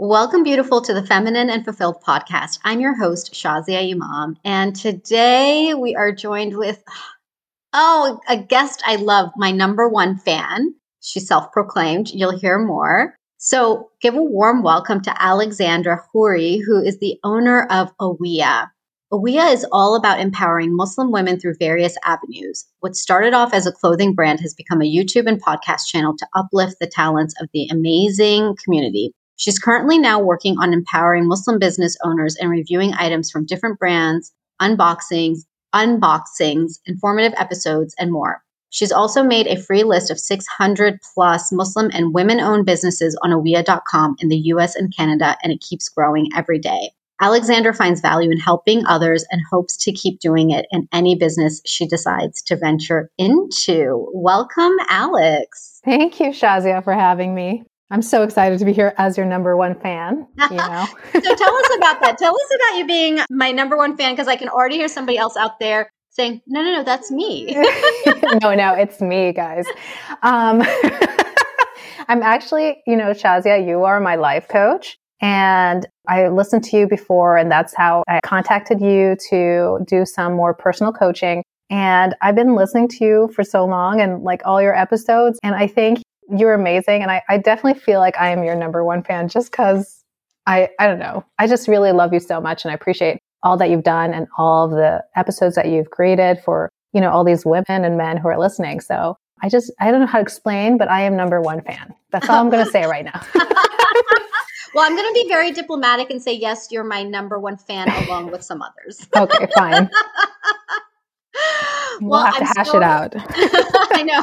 Welcome, beautiful, to the Feminine and Fulfilled podcast. I'm your host, Shazia Imam, and today we are joined with, oh, a guest I love, my number one fan. She's self proclaimed. You'll hear more. So, give a warm welcome to Alexandra Houri, who is the owner of Aweea. Aweea is all about empowering Muslim women through various avenues. What started off as a clothing brand has become a YouTube and podcast channel to uplift the talents of the amazing community. She's currently now working on empowering Muslim business owners and reviewing items from different brands, unboxings, unboxings, informative episodes, and more. She's also made a free list of 600 plus Muslim and women owned businesses on aweea.com in the US and Canada, and it keeps growing every day. Alexandra finds value in helping others and hopes to keep doing it in any business she decides to venture into. Welcome, Alex. Thank you, Shazia, for having me. I'm so excited to be here as your number one fan. You know. so tell us about that. Tell us about you being my number one fan because I can already hear somebody else out there saying, "No, no, no, that's me." no, no, it's me, guys. Um, I'm actually, you know, Shazia, you are my life coach. And I listened to you before, and that's how I contacted you to do some more personal coaching. And I've been listening to you for so long and like all your episodes. And I think you're amazing. And I, I definitely feel like I am your number one fan just because I, I don't know. I just really love you so much and I appreciate all that you've done and all of the episodes that you've created for, you know, all these women and men who are listening. So I just, I don't know how to explain, but I am number one fan. That's all I'm going to say right now. well, I'm going to be very diplomatic and say, yes, you're my number one fan along with some others. okay, fine. We'll, we'll have I'm to hash so, it out. I know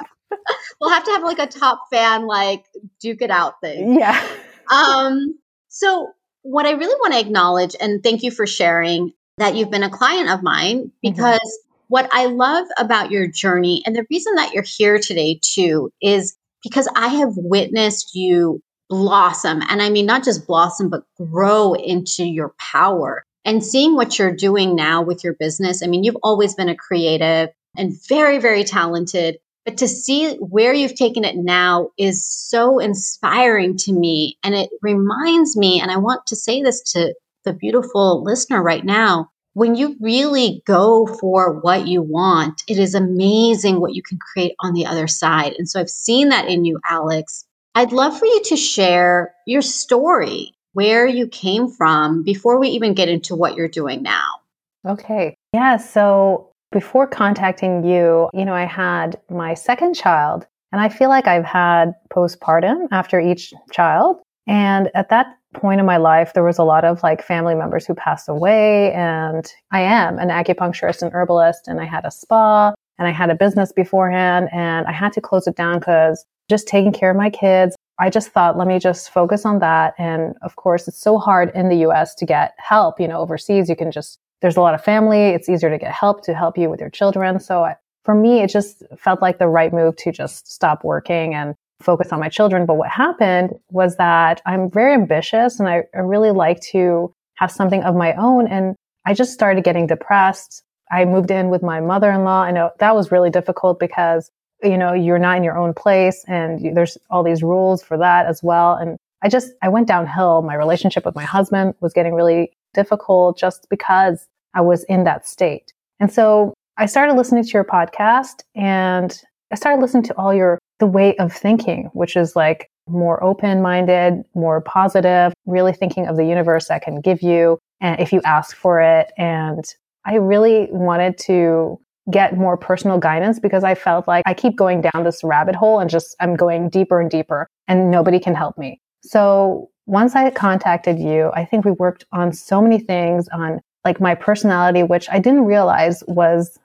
we'll have to have like a top fan like duke it out thing. Yeah. um so what I really want to acknowledge and thank you for sharing that you've been a client of mine mm-hmm. because mm-hmm. what I love about your journey and the reason that you're here today too is because I have witnessed you blossom and I mean not just blossom but grow into your power and seeing what you're doing now with your business. I mean, you've always been a creative and very, very talented. But to see where you've taken it now is so inspiring to me. And it reminds me, and I want to say this to the beautiful listener right now when you really go for what you want, it is amazing what you can create on the other side. And so I've seen that in you, Alex. I'd love for you to share your story, where you came from before we even get into what you're doing now. Okay. Yeah. So before contacting you, you know, I had my second child and I feel like I've had postpartum after each child. And at that point in my life, there was a lot of like family members who passed away. And I am an acupuncturist and herbalist, and I had a spa and I had a business beforehand. And I had to close it down because just taking care of my kids, I just thought, let me just focus on that. And of course, it's so hard in the US to get help. You know, overseas, you can just there's a lot of family. It's easier to get help to help you with your children. So I, for me, it just felt like the right move to just stop working and focus on my children. But what happened was that I'm very ambitious and I, I really like to have something of my own. And I just started getting depressed. I moved in with my mother-in-law. I know that was really difficult because, you know, you're not in your own place and you, there's all these rules for that as well. And I just, I went downhill. My relationship with my husband was getting really difficult just because I was in that state. And so I started listening to your podcast and I started listening to all your, the way of thinking, which is like more open minded, more positive, really thinking of the universe that can give you and if you ask for it. And I really wanted to get more personal guidance because I felt like I keep going down this rabbit hole and just I'm going deeper and deeper and nobody can help me. So once I contacted you, I think we worked on so many things on like my personality, which I didn't realize was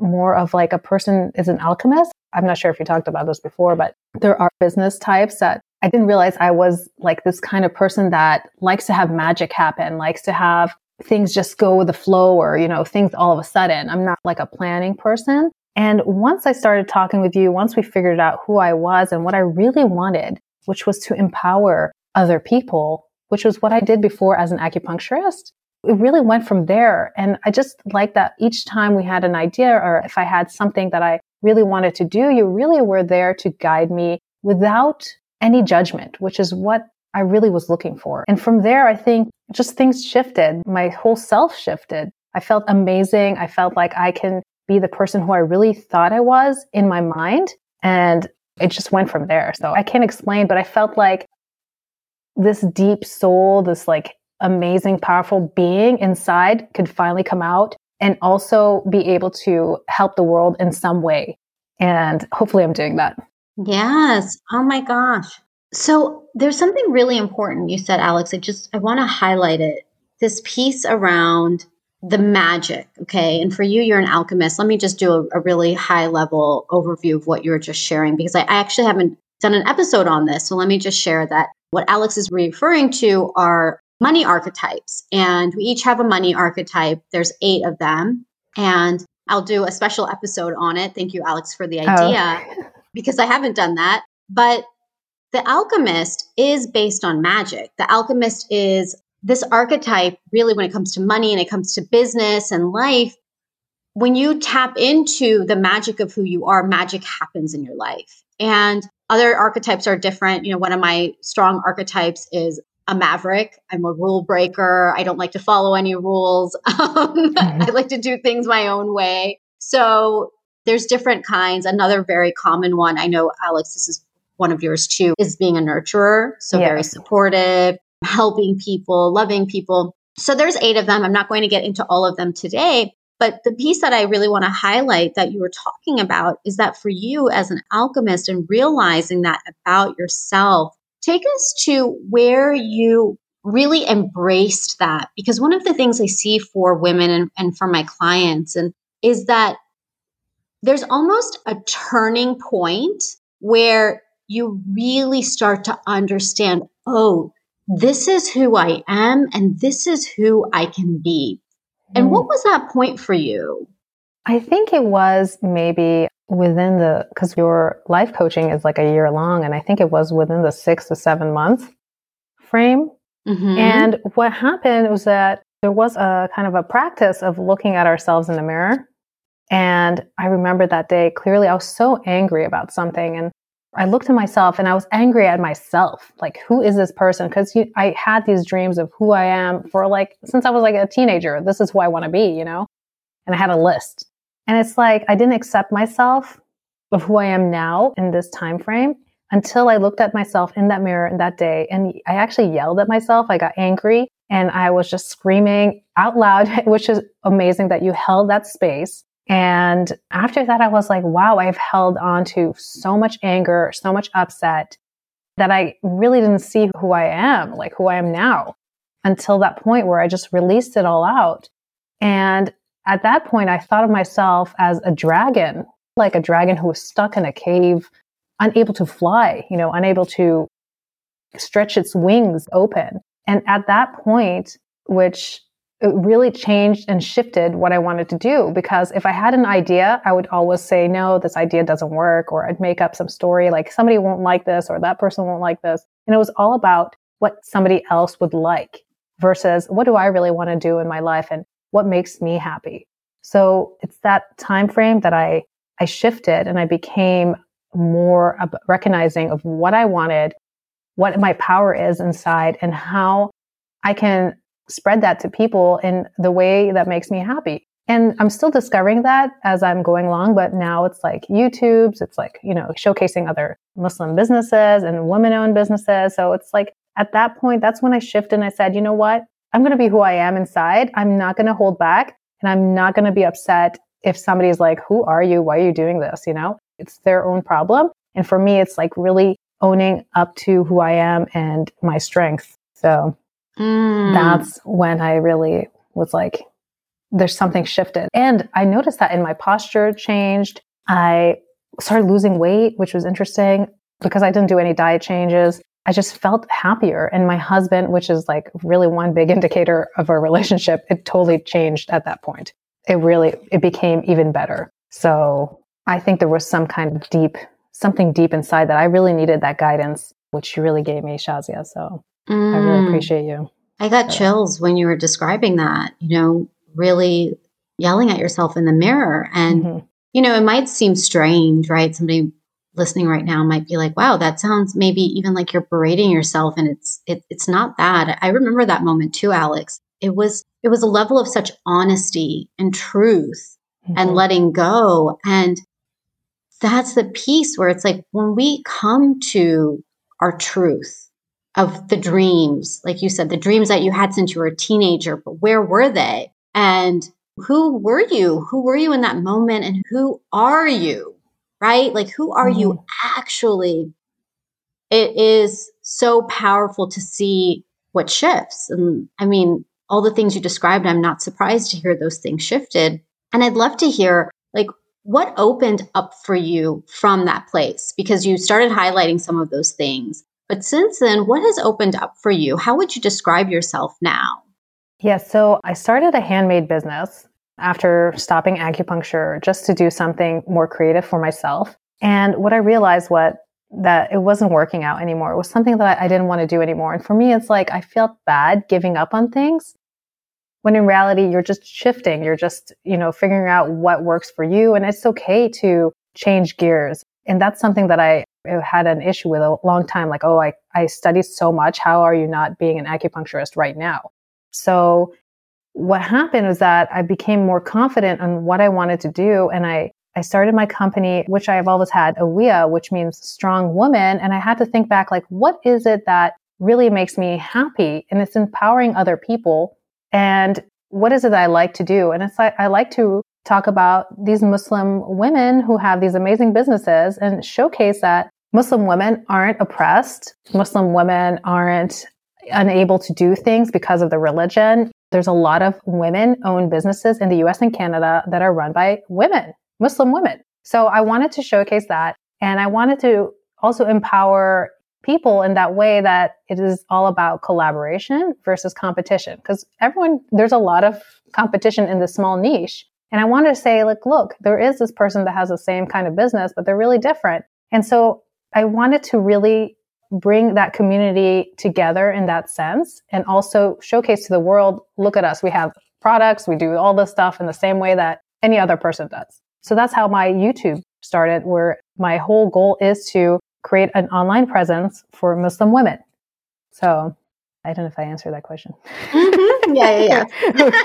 more of like a person is an alchemist. I'm not sure if you talked about this before, but there are business types that I didn't realize I was like this kind of person that likes to have magic happen, likes to have things just go with the flow or, you know, things all of a sudden. I'm not like a planning person. And once I started talking with you, once we figured out who I was and what I really wanted, which was to empower other people, which was what I did before as an acupuncturist. It really went from there. And I just like that each time we had an idea or if I had something that I really wanted to do, you really were there to guide me without any judgment, which is what I really was looking for. And from there, I think just things shifted. My whole self shifted. I felt amazing. I felt like I can be the person who I really thought I was in my mind. And it just went from there. So I can't explain, but I felt like this deep soul, this like amazing, powerful being inside could finally come out and also be able to help the world in some way. And hopefully I'm doing that. Yes. Oh my gosh. So there's something really important you said, Alex. I just I want to highlight it. This piece around the magic. Okay. And for you, you're an alchemist. Let me just do a, a really high level overview of what you were just sharing because I, I actually haven't done an episode on this. So let me just share that what Alex is referring to are money archetypes. And we each have a money archetype. There's eight of them. And I'll do a special episode on it. Thank you, Alex, for the oh. idea, oh. because I haven't done that. But the alchemist is based on magic. The alchemist is this archetype, really, when it comes to money and it comes to business and life. When you tap into the magic of who you are, magic happens in your life. And other archetypes are different. You know, one of my strong archetypes is a maverick. I'm a rule breaker. I don't like to follow any rules. Um, mm-hmm. I like to do things my own way. So there's different kinds. Another very common one, I know, Alex, this is one of yours too, is being a nurturer. So very supportive, helping people, loving people. So there's eight of them. I'm not going to get into all of them today. But the piece that I really want to highlight that you were talking about is that for you as an alchemist and realizing that about yourself, take us to where you really embraced that. Because one of the things I see for women and, and for my clients and is that there's almost a turning point where you really start to understand, oh, this is who I am and this is who I can be. And what mm. was that point for you? I think it was maybe within the, because your life coaching is like a year long, and I think it was within the six to seven month frame. Mm-hmm. And what happened was that there was a kind of a practice of looking at ourselves in the mirror. And I remember that day clearly, I was so angry about something. And I looked at myself and I was angry at myself. Like, who is this person? Because I had these dreams of who I am for like, since I was like a teenager. This is who I want to be, you know? And I had a list. And it's like, I didn't accept myself of who I am now in this time frame until I looked at myself in that mirror in that day. And I actually yelled at myself. I got angry and I was just screaming out loud, which is amazing that you held that space and after that, I was like, wow, I've held on to so much anger, so much upset that I really didn't see who I am, like who I am now, until that point where I just released it all out. And at that point, I thought of myself as a dragon, like a dragon who was stuck in a cave, unable to fly, you know, unable to stretch its wings open. And at that point, which it really changed and shifted what I wanted to do because if I had an idea, I would always say, no, this idea doesn't work, or I'd make up some story like somebody won't like this or that person won't like this. And it was all about what somebody else would like versus what do I really want to do in my life and what makes me happy. So it's that time frame that I, I shifted and I became more recognizing of what I wanted, what my power is inside and how I can spread that to people in the way that makes me happy. And I'm still discovering that as I'm going along, but now it's like YouTube's, it's like, you know, showcasing other Muslim businesses and women owned businesses. So it's like at that point, that's when I shifted and I said, you know what? I'm going to be who I am inside. I'm not going to hold back and I'm not going to be upset if somebody's like, who are you? Why are you doing this? You know, it's their own problem. And for me, it's like really owning up to who I am and my strength. So Mm. That's when I really was like, there's something shifted. And I noticed that in my posture changed. I started losing weight, which was interesting because I didn't do any diet changes. I just felt happier. And my husband, which is like really one big indicator of our relationship, it totally changed at that point. It really, it became even better. So I think there was some kind of deep, something deep inside that I really needed that guidance, which you really gave me, Shazia. So Mm. I really mm. appreciate you. I got chills when you were describing that, you know, really yelling at yourself in the mirror. And, mm-hmm. you know, it might seem strange, right? Somebody listening right now might be like, wow, that sounds maybe even like you're berating yourself. And it's, it, it's not that. I remember that moment too, Alex. It was, it was a level of such honesty and truth mm-hmm. and letting go. And that's the piece where it's like when we come to our truth of the dreams, like you said, the dreams that you had since you were a teenager, but where were they? And who were you? Who were you in that moment? And who are you? Right? Like, who are mm-hmm. you actually? It is so powerful to see what shifts. And I mean, all the things you described, I'm not surprised to hear those things shifted. And I'd love to hear, like, what opened up for you from that place? Because you started highlighting some of those things. But since then, what has opened up for you? How would you describe yourself now? Yeah, so I started a handmade business after stopping acupuncture just to do something more creative for myself. And what I realized was that it wasn't working out anymore. It was something that I didn't want to do anymore. And for me, it's like I felt bad giving up on things when in reality, you're just shifting. You're just, you know, figuring out what works for you. And it's okay to change gears. And that's something that I Uh, had an issue with a long time. Like, oh, I, I studied so much. How are you not being an acupuncturist right now? So what happened was that I became more confident on what I wanted to do. And I, I started my company, which I have always had, Aweea, which means strong woman. And I had to think back, like, what is it that really makes me happy? And it's empowering other people. And what is it I like to do? And it's like, I like to talk about these Muslim women who have these amazing businesses and showcase that Muslim women aren't oppressed. Muslim women aren't unable to do things because of the religion. There's a lot of women owned businesses in the US and Canada that are run by women, Muslim women. So I wanted to showcase that. And I wanted to also empower people in that way that it is all about collaboration versus competition. Because everyone, there's a lot of competition in this small niche. And I wanted to say, like, look, there is this person that has the same kind of business, but they're really different. And so I wanted to really bring that community together in that sense and also showcase to the world look at us. We have products. We do all this stuff in the same way that any other person does. So that's how my youtube started where my whole goal is to create an online presence for muslim women. So i don't know if i answered that question mm-hmm. yeah yeah yeah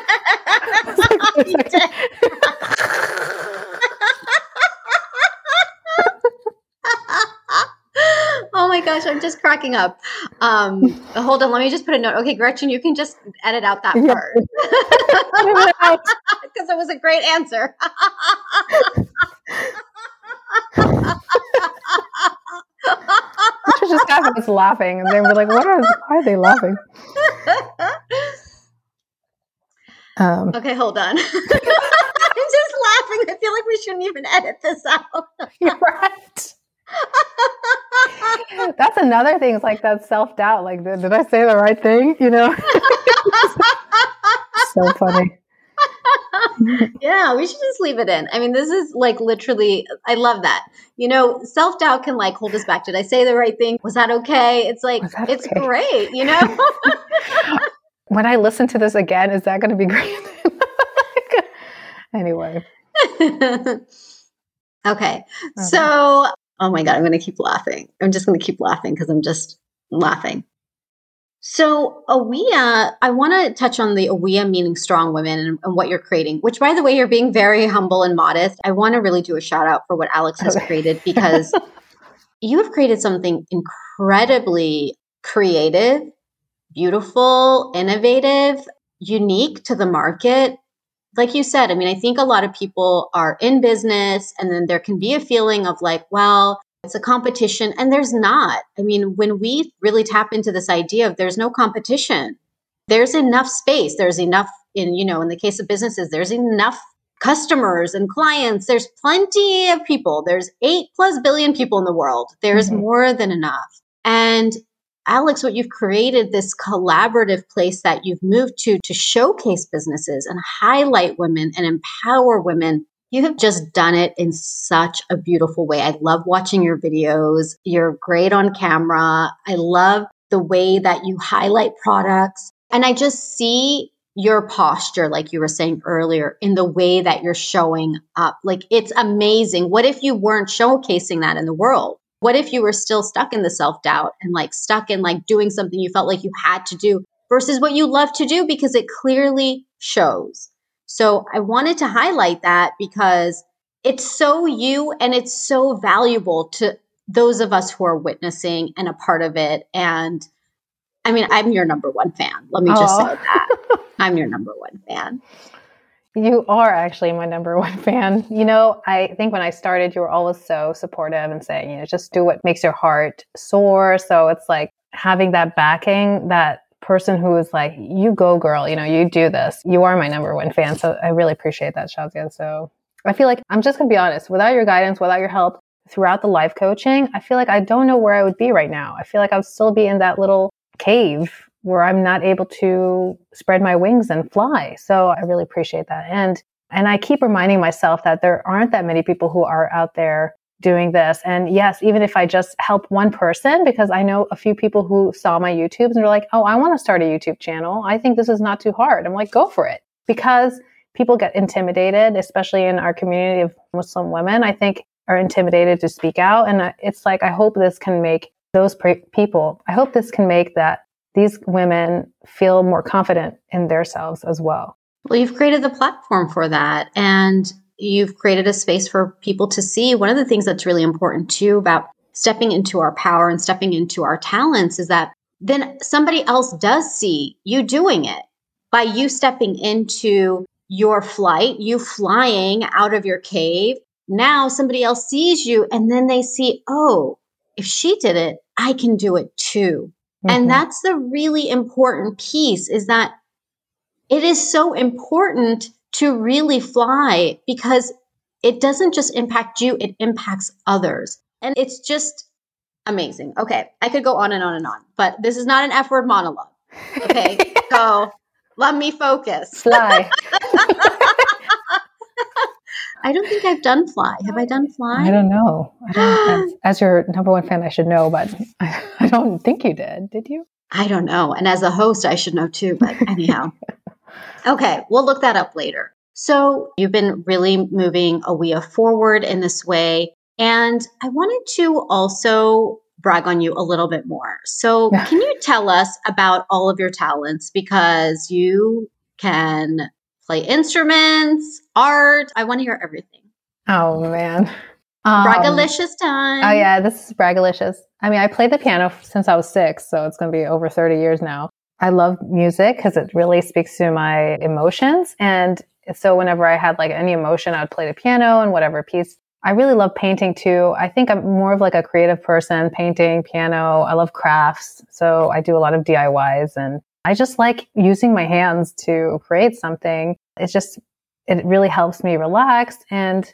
oh my gosh, I'm just cracking up. Um, hold on, let me just put a note. Okay, Gretchen, you can just edit out that part because it was a great answer. just laughing, and they were like, "What are? Why are they laughing?" Um, okay, hold on. I'm just laughing. I feel like we shouldn't even edit this out. You're right. That's another thing. It's like that self doubt. Like, did, did I say the right thing? You know? so funny. yeah, we should just leave it in. I mean, this is like literally, I love that. You know, self doubt can like hold us back. Did I say the right thing? Was that okay? It's like, it's okay? great, you know? when I listen to this again, is that going to be great? anyway. okay. Uh-huh. So Oh my God, I'm going to keep laughing. I'm just going to keep laughing because I'm just laughing. So, Aweea, I want to touch on the Aweea meaning strong women and, and, what you're creating, which, by the way, you're being very humble and modest. I want to really do a shout out for what Alex has created because you have created something incredibly creative, beautiful, innovative, unique to the market like you said, I mean, I think a lot of people are in business and then there can be a feeling of like, well, it's a competition and there's not. I mean, when we really tap into this idea of there's no competition, there's enough space, there's enough in, you know, in the case of businesses, there's enough customers and clients. There's plenty of people. There's 8 plus billion people in the world. There's mm-hmm. more than enough. And Alex, what you've created this collaborative place that you've moved to to showcase businesses and highlight women and empower women. You have just done it in such a beautiful way. I love watching your videos. You're great on camera. I love the way that you highlight products. And I just see your posture, like you were saying earlier, in the way that you're showing up. Like it's amazing. What if you weren't showcasing that in the world? What if you were still stuck in the self doubt and like stuck in like doing something you felt like you had to do versus what you love to do because it clearly shows. So I wanted to highlight that because it's so you and it's so valuable to those of us who are witnessing and a part of it. And I mean, I'm your number one fan. Let me just say that. I'm your number one fan. You are actually my number one fan. You know, I think when I started, you were always so supportive and saying, you know, just do what makes your heart soar. So it's like having that backing, that person who is like, you go, girl, you know, you do this. You are my number one fan. So I really appreciate that, Shazia. So I feel like I'm just going to be honest, without your guidance, without your help throughout the life coaching, I feel like I don't know where I would be right now. I feel like I'd still be in that little cave where I'm not able to spread my wings and fly. So I really appreciate that. And and I keep reminding myself that there aren't that many people who are out there doing this. And yes, even if I just help one person, because I know a few people who saw my YouTubes and they're like, oh, I want to start a YouTube channel. I think this is not too hard. I'm like, go for it. Because people get intimidated, especially in our community of Muslim women, I think are intimidated to speak out. And uh, it's like, I hope this can make those pre- people, I hope this can make that these women feel more confident in themselves as well. Well, you've created the platform for that. And you've created a space for people to see. One of the things that's really important too about stepping into our power and stepping into our talents is that then somebody else does see you doing it by you stepping into your flight, you flying out of your cave. Now somebody else sees you and then they see, oh, if she did it, I can do it too. Mm-hmm. And that's the really important piece is that it is so important to really fly because it doesn't just impact you, it impacts others. And it's just amazing. Okay, I could go on and on and on, but this is not an F word monologue. Okay, so let me focus. Fly. I don't think I've done fly. Have I done fly? I don't know. I don't, as, as, your number one fan, I should know, but I, I don't think you did. Did you? I don't know. And as a host, I should know too. But anyhow, okay, we'll look that up later. So you've been really moving Aweea forward in this way. And I wanted to also brag on you a little bit more. So, can you tell us about all of your talents? Because you can play instruments, art. I want to hear everything. Oh, man. Um, Bragalicious time. Oh, yeah, this is Bragalicious. I mean, I played the piano since I was six, so it's going to be over 30 years now. I love music because it really speaks to my emotions. And so whenever I had like any emotion, I would play the piano and whatever piece I really love painting too. I think I'm more of like a creative person, painting, piano. I love crafts. So I do a lot of DIYs and I just like using my hands to create something. It's just, it really helps me relax. And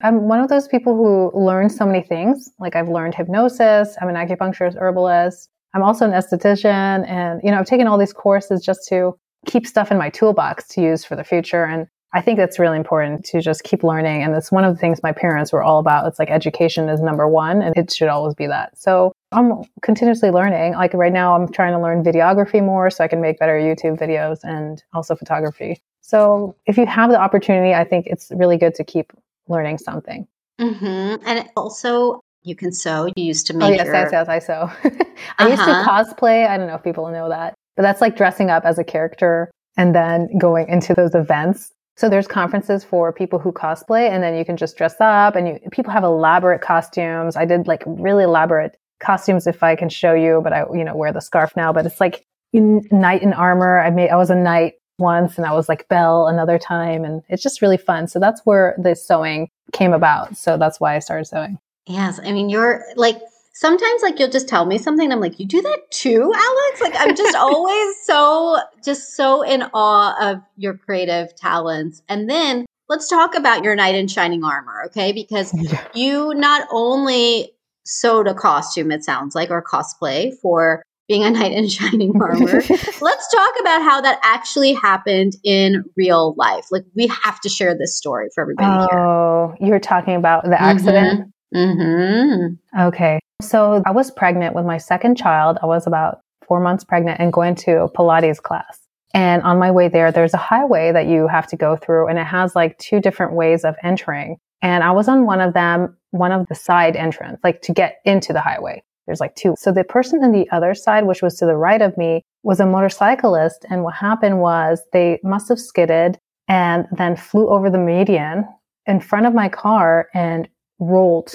I'm one of those people who learn so many things. Like I've learned hypnosis. I'm an acupuncturist, herbalist. I'm also an esthetician. And, you know, I've taken all these courses just to keep stuff in my toolbox to use for the future. And I think that's really important to just keep learning. And that's one of the things my parents were all about. It's like education is number one and it should always be that. So I'm continuously learning. Like right now, I'm trying to learn videography more so I can make better YouTube videos and also photography. So if you have the opportunity, I think it's really good to keep learning something. Mm-hmm. And also, you can sew. You used to make. Oh yes, your... yes, yes, I sew. I uh-huh. used to uh-huh. cosplay. I don't know if people know that, but that's like dressing up as a character and then going into those events so there's conferences for people who cosplay and then you can just dress up and you, people have elaborate costumes. I did like really elaborate costumes if I can show you, but I, you know, wear the scarf now, but it's like in, knight in armor. I made, I was a knight once and I was like Belle another time and it's just really fun. So that's where the sewing came about. So that's why I started sewing. Yes. I mean, you're like, sometimes like you'll just tell me something i'm like you do that too alex like i'm just always so just so in awe of your creative talents and then let's talk about your knight in shining armor okay because you not only sewed a costume it sounds like or cosplay for being a knight in shining armor let's talk about how that actually happened in real life like we have to share this story for everybody here. oh here. you're talking about the accident mm-hmm. Mm-hmm. Okay. So I was pregnant with my second child. I was about four months pregnant and going to a Pilates class. And on my way there, there's a highway that you have to go through and it has like two different ways of entering. And I was on one of them, one of the side entrance, like to get into the highway. There's like two. So the person on the other side, which was to the right of me, was a motorcyclist. And what happened was they must have skidded and then flew over the median in front of my car and rolled,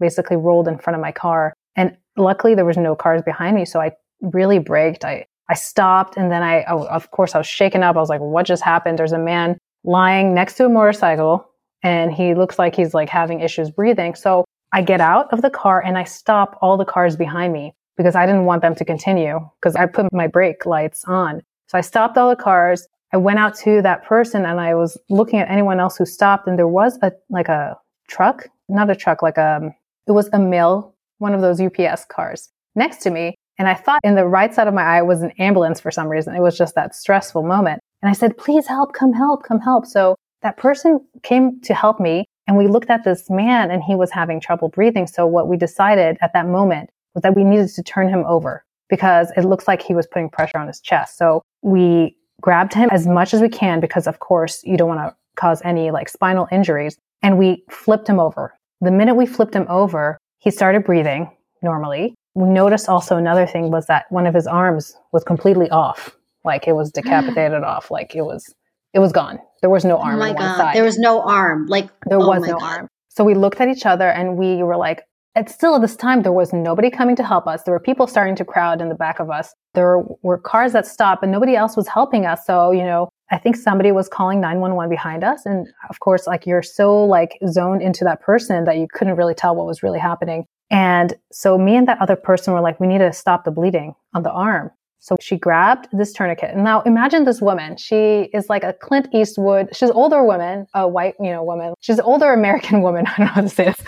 basically rolled in front of my car. And luckily there was no cars behind me. So I really braked. I, I stopped and then I, oh, of course I was shaken up. I was like, what just happened? There's a man lying next to a motorcycle and he looks like he's like having issues breathing. So I get out of the car and I stop all the cars behind me because I didn't want them to continue because I put my brake lights on. So I stopped all the cars. I went out to that person and I was looking at anyone else who stopped and there was a like a truck, not a truck, like a it was a mail, one of those UPS cars next to me. And I thought in the right side of my eye was an ambulance for some reason. It was just that stressful moment. And I said, please help, come help, come help. So that person came to help me and we looked at this man and he was having trouble breathing. So what we decided at that moment was that we needed to turn him over because it looks like he was putting pressure on his chest. So we grabbed him as much as we can because of course you don't want to cause any like spinal injuries and we flipped him over. The minute we flipped him over, he started breathing normally. We noticed also another thing was that one of his arms was completely off. Like it was decapitated off. Like it was, it was gone. There was no oh arm. Oh my God. Side. There was no arm. Like there oh was no God. arm. So we looked at each other and we were like, and still at this time, there was nobody coming to help us. There were people starting to crowd in the back of us. There were cars that stopped, but nobody else was helping us. So, you know, I think somebody was calling 911 behind us. And of course, like you're so like zoned into that person that you couldn't really tell what was really happening. And so me and that other person were like, we need to stop the bleeding on the arm. So she grabbed this tourniquet. And now imagine this woman. She is like a Clint Eastwood. She's older woman, a white, you know, woman. She's older American woman. I don't know how to say this.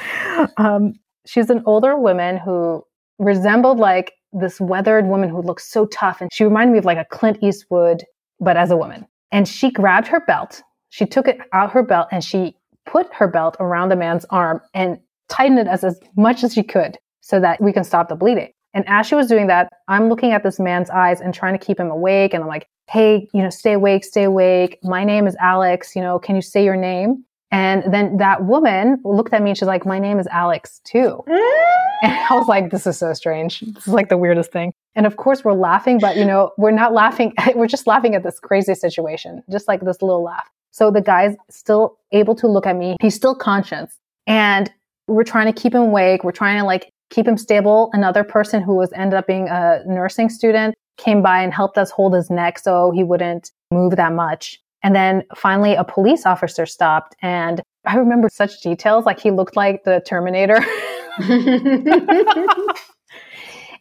Um, she's an older woman who resembled like this weathered woman who looked so tough. And she reminded me of like a Clint Eastwood, but as a woman. And she grabbed her belt. She took it out her belt and she put her belt around the man's arm and tightened it as, as much as she could so that we can stop the bleeding. And as she was doing that, I'm looking at this man's eyes and trying to keep him awake. And I'm like, hey, you know, stay awake, stay awake. My name is Alex. You know, can you say your name? And then that woman looked at me and she's like, My name is Alex too. and I was like, This is so strange. This is like the weirdest thing. And of course, we're laughing, but you know, we're not laughing. we're just laughing at this crazy situation, just like this little laugh. So the guy's still able to look at me. He's still conscious. And we're trying to keep him awake. We're trying to like keep him stable. Another person who was ended up being a nursing student came by and helped us hold his neck so he wouldn't move that much. And then finally, a police officer stopped. And I remember such details. Like he looked like the Terminator.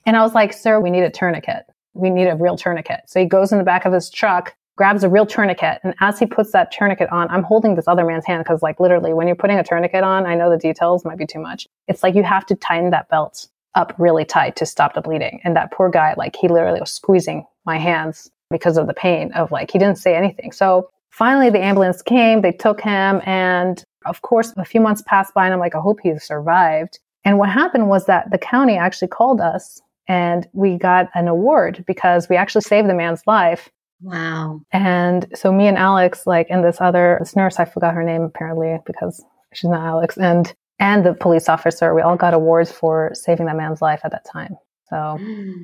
and I was like, sir, we need a tourniquet. We need a real tourniquet. So he goes in the back of his truck, grabs a real tourniquet. And as he puts that tourniquet on, I'm holding this other man's hand because, like, literally, when you're putting a tourniquet on, I know the details might be too much. It's like you have to tighten that belt up really tight to stop the bleeding. And that poor guy, like, he literally was squeezing my hands because of the pain of like, he didn't say anything. So Finally, the ambulance came, they took him, and of course, a few months passed by, and I'm like, I hope he survived. And what happened was that the county actually called us and we got an award because we actually saved the man's life. Wow. And so me and Alex, like, and this other this nurse, I forgot her name apparently because she's not Alex, and and the police officer, we all got awards for saving that man's life at that time. So, oh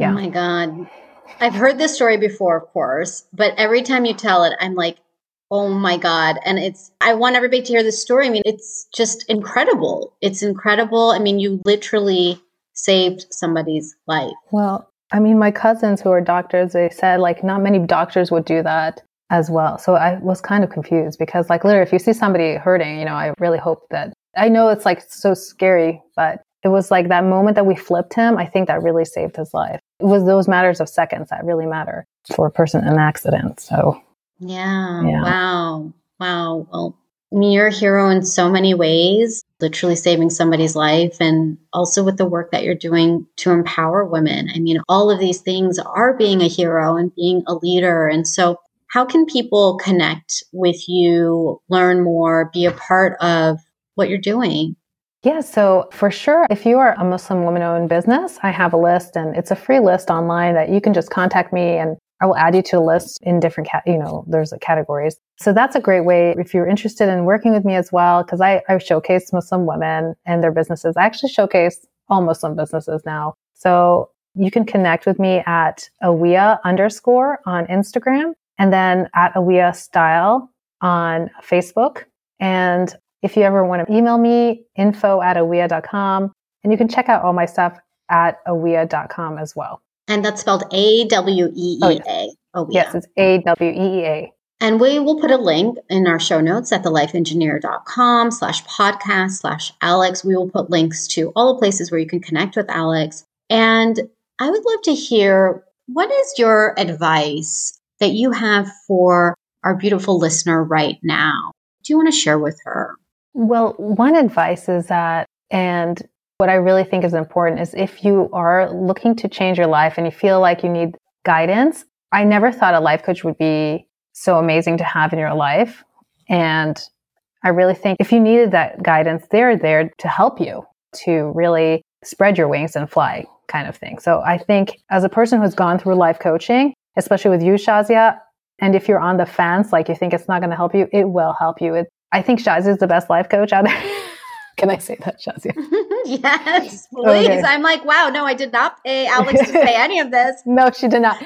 yeah. Oh my God. I've heard this story before, of course, but every time you tell it, I'm like, oh my God. And it's, I want everybody to hear this story. I mean, it's just incredible. It's incredible. I mean, you literally saved somebody's life. Well, I mean, my cousins who are doctors, they said like not many doctors would do that as well. So I was kind of confused because, like, literally, if you see somebody hurting, you know, I really hope that I know it's like so scary, but it was like that moment that we flipped him. I think that really saved his life. It was those matters of seconds that really matter for a person in an accident. So, yeah. yeah. Wow. Wow. Well, I mean, you're a hero in so many ways, literally saving somebody's life, and also with the work that you're doing to empower women. I mean, all of these things are being a hero and being a leader. And so, how can people connect with you, learn more, be a part of what you're doing? Yeah, so for sure, if you are a Muslim woman owned business, I have a list and it's a free list online that you can just contact me and I will add you to a list in different, you know, there's categories. So that's a great way if you're interested in working with me as well, because I, I showcase Muslim women and their businesses. I actually showcase all Muslim businesses now. So you can connect with me at Aweea underscore on Instagram and then at Aweea style on Facebook. And if you ever want to email me, info at aweea.com. And you can check out all my stuff at aweea.com as well. And that's spelled A W E E A. Oh, yes, it's A W E E A. And we will put a link in our show notes at thelifeengineer.com slash podcast slash Alex. We will put links to all the places where you can connect with Alex. And I would love to hear what is your advice that you have for our beautiful listener right now? Do you want to share with her? Well, one advice is that, and what I really think is important is if you are looking to change your life and you feel like you need guidance, I never thought a life coach would be so amazing to have in your life. And I really think if you needed that guidance, they're there to help you to really spread your wings and fly kind of thing. So I think as a person who's gone through life coaching, especially with you, Shazia, and if you're on the fence, like you think it's not going to help you, it will help you. It, I think Shazia is the best life coach out there. Can I say that, Shazia? yes, please. Okay. I'm like, wow, no, I did not pay Alex to say any of this. no, she did not.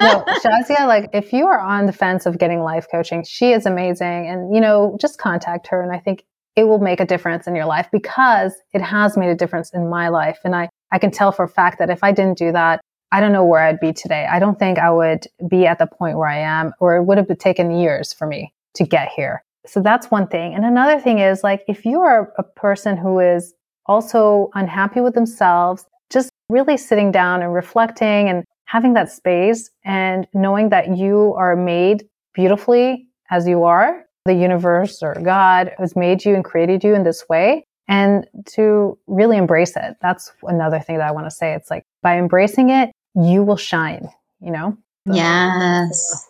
No, Shazia, like, if you are on the fence of getting life coaching, she is amazing. And, you know, just contact her. And I think it will make a difference in your life because it has made a difference in my life. And I, I can tell for a fact that if I didn't do that, I don't know where I'd be today. I don't think I would be at the point where I am, or it would have taken years for me to get here. So that's one thing. And another thing is like, if you are a person who is also unhappy with themselves, just really sitting down and reflecting and having that space and knowing that you are made beautifully as you are, the universe or God has made you and created you in this way and to really embrace it. That's another thing that I want to say. It's like by embracing it, you will shine, you know? Yes.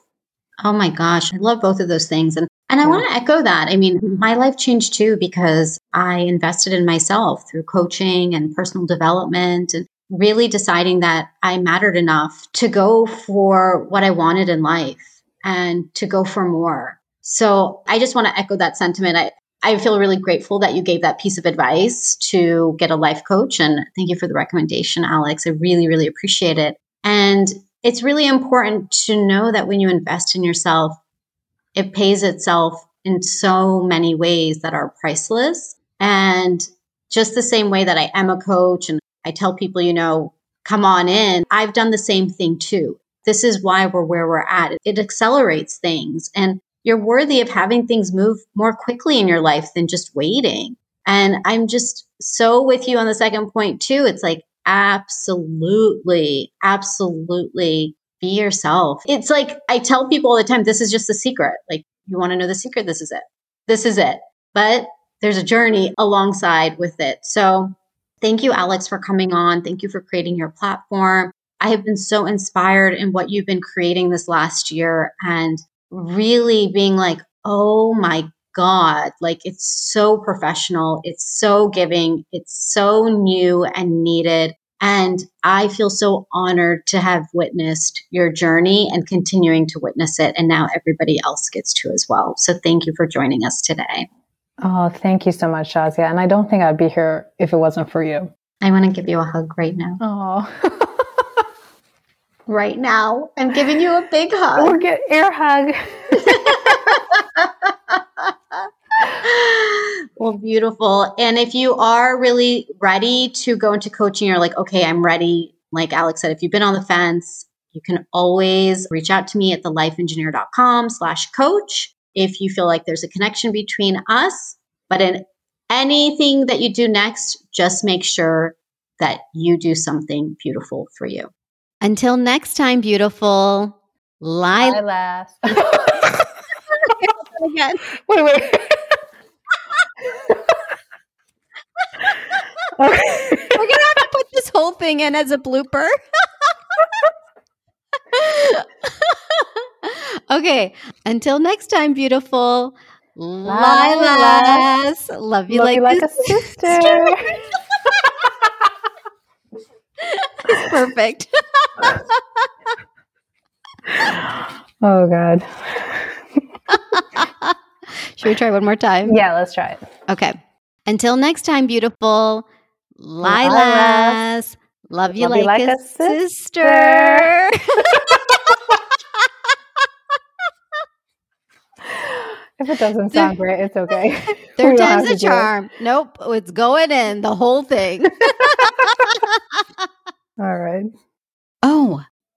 Oh my gosh. I love both of those things. And and I want to echo that. I mean, my life changed too because I invested in myself through coaching and personal development and really deciding that I mattered enough to go for what I wanted in life and to go for more. So I just want to echo that sentiment. I, I feel really grateful that you gave that piece of advice to get a life coach. And thank you for the recommendation, Alex. I really, really appreciate it. And it's really important to know that when you invest in yourself, it pays itself in so many ways that are priceless. And just the same way that I am a coach and I tell people, you know, come on in, I've done the same thing too. This is why we're where we're at. It accelerates things and you're worthy of having things move more quickly in your life than just waiting. And I'm just so with you on the second point too. It's like, absolutely, absolutely be yourself. It's like I tell people all the time, this is just the secret. Like, you want to know the secret? This is it. This is it. But there's a journey alongside with it. So thank you, Alex, for coming on. Thank you for creating your platform. I have been so inspired in what you've been creating this last year and really being like, oh my God, like it's so professional. It's so giving. It's so new and needed. And I feel so honored to have witnessed your journey and continuing to witness it. And now everybody else gets to as well. So thank you for joining us today. Oh, thank you so much, Shazia. And I don't think I'd be here if it wasn't for you. I want to give you a hug right now. Oh. right now. I'm giving you a big hug. Or get air hug. well, beautiful. And if you are really ready to go into coaching, you're like, okay, I'm ready. Like Alex said, if you've been on the fence, you can always reach out to me at thelifeengineer.com slash coach if you feel like there's a connection between us. But in anything that you do next, just make sure that you do something beautiful for you. Until next time, beautiful. Lilas. Again. Wait, wait. We're gonna have to put this whole thing in as a blooper. okay. Until next time, beautiful. Lilas. Love you, Love like, you like a sister. it's perfect. oh, God. Should we try one more time? Yeah, let's try it. Okay. Until next time, beautiful Lilas. Love you, Love you like, like a, a sister. If it doesn't sound great, it's okay. Third time's a charm. Nope. It's going in the whole thing. All right. Oh,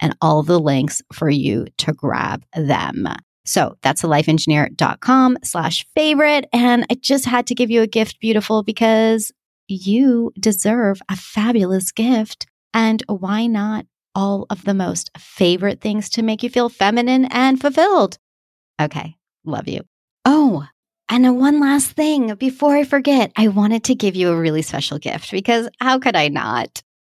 and all the links for you to grab them. So that's a lifeengineer.com slash favorite. And I just had to give you a gift, beautiful, because you deserve a fabulous gift. And why not all of the most favorite things to make you feel feminine and fulfilled? Okay, love you. Oh, and one last thing before I forget, I wanted to give you a really special gift because how could I not?